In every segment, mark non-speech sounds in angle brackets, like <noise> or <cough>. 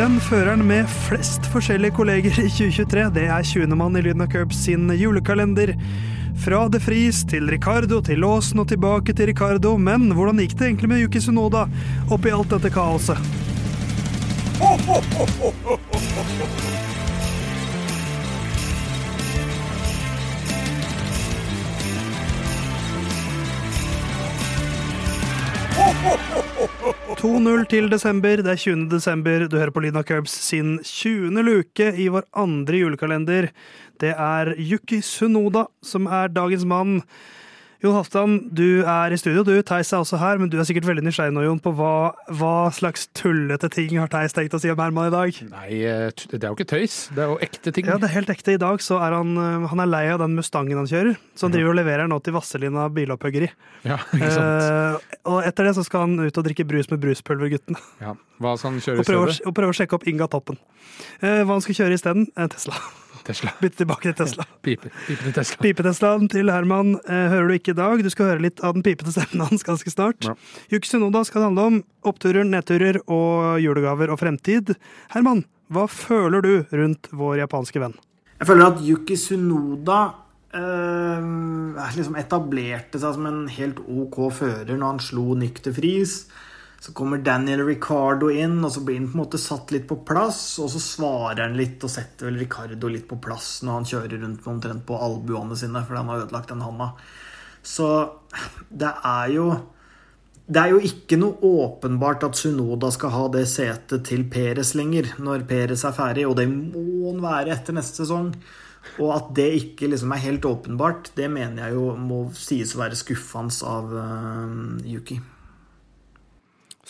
Den føreren med flest forskjellige kolleger i 2023, det er 20. mann i Lyden av Curbs sin julekalender. Fra De Fries til Ricardo til Låsen og tilbake til Ricardo. Men hvordan gikk det egentlig med Yuki Sunoda oppi alt dette kaoset? «2-0 til desember. Det er 20. desember. Du hører på Lina Curbs sin 20. luke i vår andre julekalender. Det er Yuki Sunoda som er dagens mann. Jon Halvdan, du er i studio. Du, Theis er også her, men du er sikkert veldig nysgjerrig nå, Jon, på hva, hva slags tullete ting har Theis tenkt å si om Herman i dag? Nei, eh, det er jo ikke tøys. Det er jo ekte ting. Ja, det er helt ekte. I dag så er han, øh, han er lei av den Mustangen han kjører, så han driver og leverer nå til Vasselina bilopphøggeri. Ja, <laughs> ikke sant? Eh, og etter det så skal han ut og drikke brus med bruspulverguttene. Ja. Hva skal han kjøre i stedet? og prøve å sjekke opp Inga Toppen. Eh, hva han skal kjøre isteden? En Tesla. Tesla. Bytte tilbake til Tesla. Pipe. Pipe til Tesla. Pipeteslaen til Herman eh, hører du ikke i dag. Du skal høre litt av den pipete stemmen hans ganske snart. Ja. Yuki Sunoda skal handle om oppturer, nedturer og julegaver og fremtid. Herman, hva føler du rundt vår japanske venn? Jeg føler at Yuki Sunoda eh, liksom etablerte seg som en helt OK fører når han slo Nykter Vries. Så kommer Daniel Ricardo inn, og så blir han på en måte satt litt på plass. Og så svarer han litt og setter vel Ricardo litt på plass når han kjører rundt omtrent på albuene sine, fordi han har ødelagt den handa. Så det er jo det er jo ikke noe åpenbart at Sunoda skal ha det setet til Peres lenger, når Peres er ferdig, og det må han være etter neste sesong. Og at det ikke liksom er helt åpenbart, det mener jeg jo må sies å være skuffende av uh, Yuki.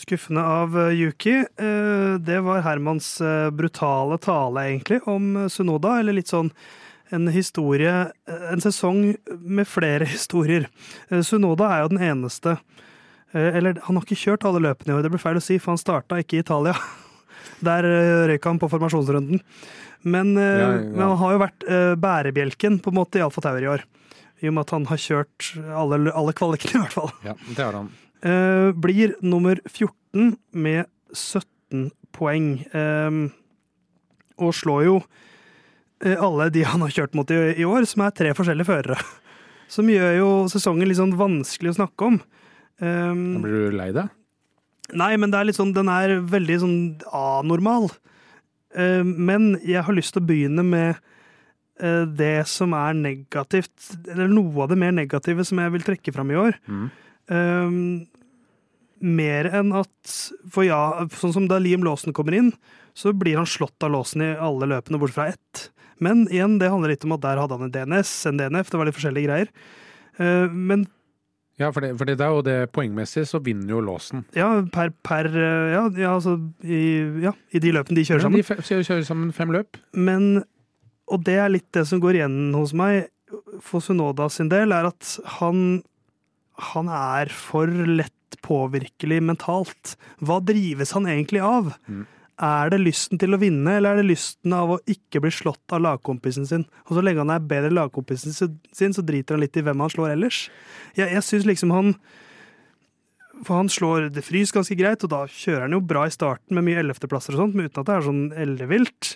Skuffende av eh, Yuki. Eh, Det var Hermans eh, brutale tale, egentlig, om Sunoda. Eller litt sånn en historie En sesong med flere <laughs> historier. Sunoda er jo den eneste Eller han har ikke kjørt alle løpene i år, det blir feil å si, for han starta ikke i Italia. <laughs> Der røyk han på formasjonsrunden. Men, Ja, ja. men han har jo vært bærebjelken på en måte i Alfa Tauri i år. I og med at han har kjørt alle, alle kvalikene, i hvert fall. Ja, det har han. Eh, blir nummer 14 med 17 poeng. Eh, og slår jo eh, alle de <laughs> han har kjørt mot i, i år, som er tre forskjellige førere. <laughs> Som gjør jo sesongen litt sånn vanskelig å snakke om. Um, Da blir du lei deg? Nei, men det er litt sånn, den er veldig sånn anormal. Uh, men jeg har lyst til å begynne med uh, det som er negativt, eller noe av det mer negative som jeg vil trekke fram i år. Mhm. Eh, mer enn at For ja, sånn som da Liam Lawson kommer inn, så blir han slått av låsen i alle løpene bort fra ett. Men igjen, det handler litt om at der hadde han en DNS, en DNF, det var litt forskjellige greier. Uh, men Ja, for det, for det er jo det poengmessig, så vinner jo låsen. Ja, per, per eh, ja, ja, altså i, ja, i de løpene de kjører Ja, sammen. De fe- kjører sammen fem løp. Men, og det er litt det som går igjen hos meg for Sunoda sin del, er at han, han er for lett påvirkelig mentalt. Hva drives han egentlig av? Mm. Er det lysten til å vinne, eller er det lysten av å ikke bli slått av lagkompisen sin? Og så lenge han er bedre lagkompisen sin, så driter han litt i hvem han slår ellers. Jeg, jeg syns liksom han For han slår De Frys ganske greit, og da kjører han jo bra i starten med mye ellevteplasser og sånt, men uten at det er sånn ellevilt.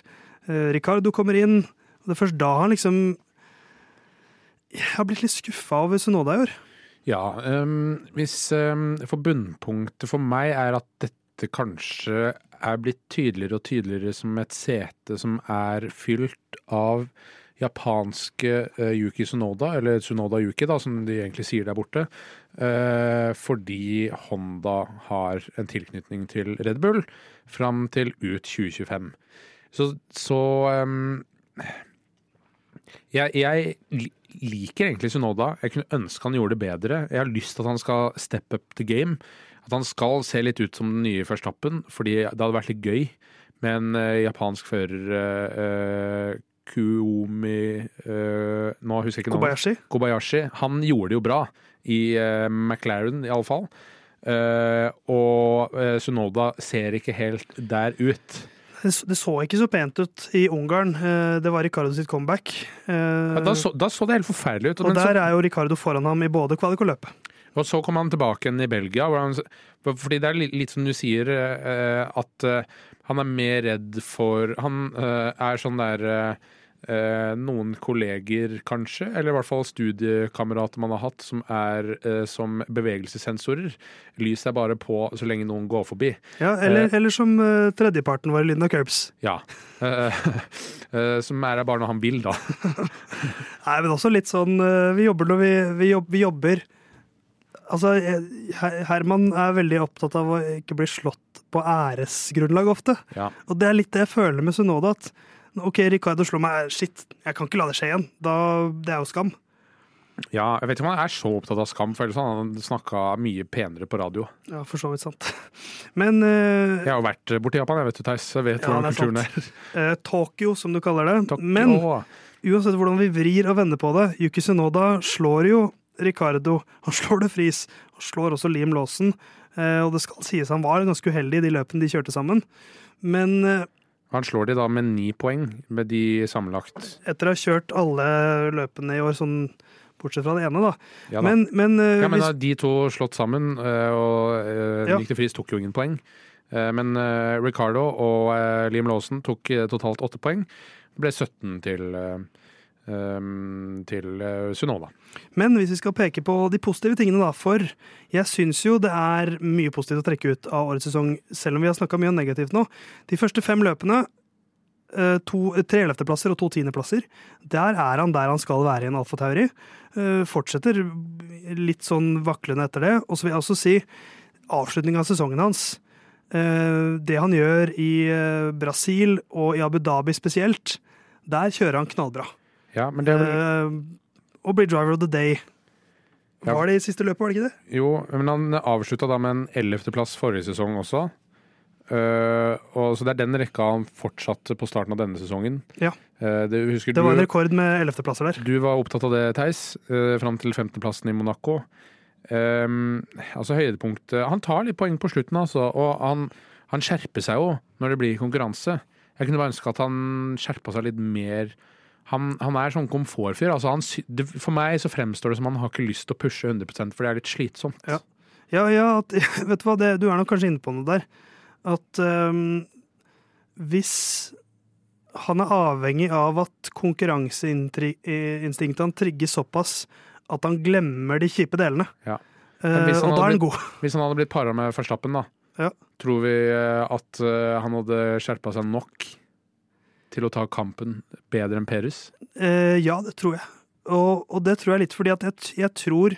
Eh, Ricardo kommer inn, og det er først da han liksom Jeg har blitt litt skuffa over Sunoda i år. Ja, Um, hvis um, For bunnpunktet for meg er at dette kanskje er blitt tydeligere og tydeligere som et sete som er fylt av japanske uh, Yuki Sunoda, eller Sunoda Yuki, da, som de egentlig sier der borte, uh, fordi Honda har en tilknytning til Red Bull fram til ut 2025. Så, så um, jeg, jeg liker egentlig Sunoda. Jeg kunne ønske han gjorde det bedre. Jeg har lyst til at han skal step up the game. At han skal se litt ut som den nye Verstappen, fordi det hadde vært litt gøy med en uh, japansk fører uh, Kuomi uh, Nå husker jeg ikke navnet. Kobayashi. Kobayashi. Han gjorde det jo bra i uh, McLaren, iallfall. Uh, og uh, Sunoda ser ikke helt der ut. Det så- ikke så pent ut i Ungarn. Eh, Det var Ricardo sitt comeback. Eh, Ja, da, så, da så det helt forferdelig ut. og men så- der er jo Ricardo foran ham i både kvalik og løpet. Og så kom han tilbake igjen i Belgia. Han, fordi det er litt, som du sier, eh, at han er mer redd for Han er sånn der noen kolleger, kanskje, eller i hvert fall studiekamerater man har hatt, som er eh, som bevegelsessensorer. Lys er bare på så lenge noen går forbi. Ja, eller, eller som eh, tredjeparten var i Lyden av Curbs. Ja. Eh, <laughs> eh, som er her bare når han vil, da. <laughs> Nei, men også litt sånn eh, Vi jobber når vi, vi, jobb, vi jobber Altså, eh, Herman er veldig opptatt av å ikke bli slått på æresgrunnlag ofte. Ja. Og det er litt det jeg føler med Sunoda. At OK, Ricardo slår meg, shit, jeg kan ikke la det skje igjen. Da, det er jo skam. ja, jeg vet ikke om han er så opptatt av skam, for ellers hadde han snakka mye penere på radio. Ja, for så vidt sant. Men uh, Jeg har jo vært borti Japan, jeg vet du, Theis. Jeg vet Ja, hvordan kulturen er. Uh, Tokyo, som du kaller det. Takk. Men uansett hvordan vi vrir og vender på det, Yuki Sunoda slår jo Ricardo. Han slår det fris. Han slår også Liam Lawson. Uh, og det skal sies han var ganske uheldig i de løpene de kjørte sammen. Men Han slår de da med ni poeng, med de sammenlagt. etter å ha kjørt alle løpene i år, sånn bortsett fra det ene, da. Ja, da. Men, men, uh, ja, men hvis, da, de to slått sammen, uh, og uh, Ja. Nick de Vries tok jo ingen poeng. Men Ricardo og Liam Lawson tok totalt åtte poeng. Det ble 17 til, til Sunnova men hvis vi skal peke på de positive tingene, da. For jeg syns jo det er mye positivt å trekke ut av årets sesong, selv om vi har snakka mye negativt nå. De første fem løpene eh, to, tre ellevteplasser og to tiendeplasser. Der er han der han skal være i en Alfa. Eh, fortsetter litt sånn vaklende etter det. Og så vil jeg også si avslutninga av sesongen hans. Eh, det han gjør i eh, Brasil og i Abu Dhabi spesielt, der kjører han knallbra. Ja, men det er vel Eh, og blir driver of the day. Ja. Var det i siste løpet, var det ikke det? Jo, men han avslutta da med en ellevteplass forrige sesong også. Uh, og så det er den rekka han fortsatte på starten av denne sesongen. Ja. Uh, det, Det var en du, rekord med ellevteplasser der. du var opptatt av det, Theis, uh, fram til 15.-plassen i Monaco. Um, altså høydepunktet Han tar litt poeng på slutten, altså. Og han, han skjerper seg jo når det blir konkurranse. Jeg kunne bare ønske at han skjerpa seg litt mer. Han, han er sånn komfortfyr. Altså han, det, for meg så fremstår det som han har ikke lyst til å pushe 100% for det er litt slitsomt. Ja. Ja, ja, at, <laughs> vet du hva, det, du er nok kanskje inne på noe der. At um, hvis han er avhengig av at konkurranseinstinktet han trigger såpass at han glemmer de kjipe delene. Ja. Eh, han og da er han god. <laughs> Hvis han hadde blitt para med Verstappen, da, Ja. tror vi eh, at eh, han hadde skjerpa seg nok til å ta kampen bedre enn Perez? Eh, ja, det tror jeg. Og, og det tror jeg litt fordi at jeg, jeg tror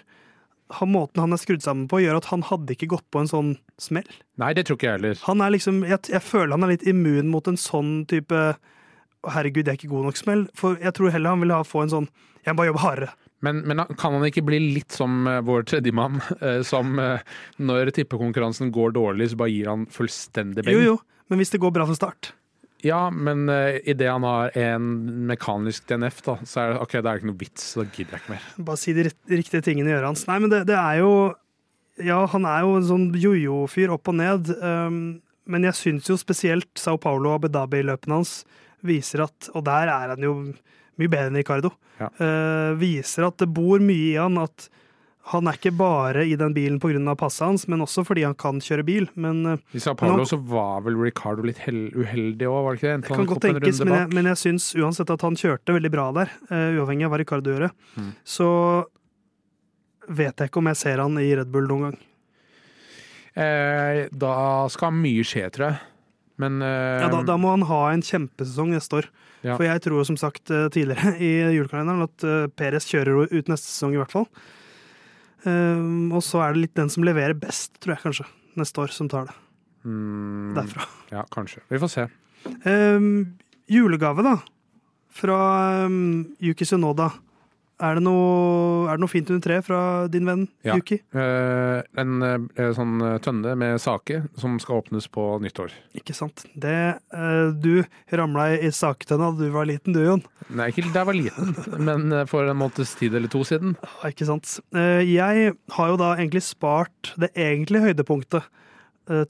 han, måten han er skrudd sammen på, gjør at han hadde ikke gått på en sånn smell. Nei, det tror ikke jeg heller. Han er liksom, jeg, jeg føler han er litt immun mot en sånn type Herregud, jeg er ikke god nok smell. For jeg tror heller han vil ha, få en sånn Jeg må bare jobbe hardere. Men, men kan han ikke bli litt som eh, vår tredjemann, <laughs> eh, som eh, når tippekonkurransen går dårlig, så bare gir han fullstendig beng? Jo, jo, men hvis det går bra fra start Ja, men uh, idet han har en mekanisk DNF, da, så er det ok, da er det ikke noe vits. Da gidder jeg ikke mer. Bare si de riktige tingene i øret hans. Nei, men det, det er jo Ja, han er jo en sånn jojo-fyr opp og ned. Um, men jeg syns jo spesielt Sao Paulo og Abu Dhabi-løpene hans viser at Og der er han jo mye bedre enn Ricardo. Ja. Uh, viser at det bor mye i han. At han er ikke bare i den bilen pga. passet hans, men også fordi han kan kjøre bil. Men uh, I Men Paulo så var vel Ricardo litt uheldig òg, var det ikke det? det kan godt tenkes, men jeg, men jeg syns uansett at han kjørte veldig bra der, uh, uavhengig av hva Ricardo gjorde. Mm. Så vet jeg ikke om jeg ser han i Red Bull noen gang. Eh, da skal mye skje, tror jeg. Men eh, Ja, da, da må han ha en kjempesesong neste år. Ja. For jeg tror som sagt eh, tidligere <laughs> i julekalenderen at Peres kjører ut neste sesong i hvert fall. Um, og så er det litt den som leverer best, tror jeg kanskje, neste år, som tar det mm, derfra. Ja, kanskje. Vi får se. Um, julegave, da. Fra um, Yuki Sunoda. Er det, noe, er det noe fint under treet fra din venn Ja. Yuki? Eh, en eh, sånn eh, tønne med sake som skal åpnes på nyttår. Ikke sant. Det, eh, du ramla i saketønna da du var liten, du, Jon. Nei, ikke da jeg var liten, men eh, for en måneds tid eller to siden. Ikke sant. Eh, Jeg har jo da egentlig spart det egentlige høydepunktet eh,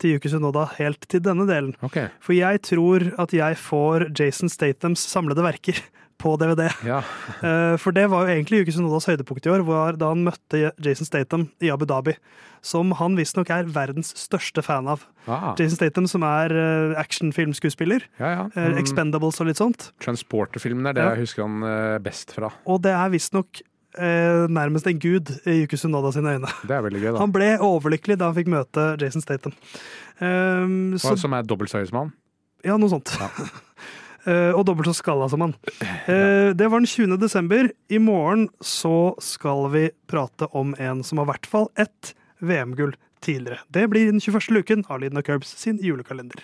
til Yuki Sunoda helt til denne delen. Okay. For jeg tror at jeg får Jason Stathams samlede verker <laughs> på DVD. Ja. <laughs> Eh, For det var jo egentlig Yuki Sunodas høydepunkt i år, var da han møtte Jason Statham i Abu Dhabi. Som han visstnok er verdens største fan av. Ah, Jason Statham som er eh, actionfilmskuespiller. ja, ja. eh, Mm, Expendables og litt sånt. Transporter-filmen er det jeg husker han eh, best fra. Og det er visstnok eh, nærmest en gud i Yuki Sunoda sine øyne. Det er veldig gøy, da. Han ble overlykkelig da han fikk møte Jason Statham. Um, så, Som er dobbelt så høy som han. ja, noe sånt. Ja. <laughs> Eh, og dobbelt så skalla som han. <laughs> Eh, det var den 20. desember. I morgen så skal vi prate om en som har i hvert fall ett VM-gull tidligere. Det blir den 21. luken av Lyden og Curbs sin julekalender.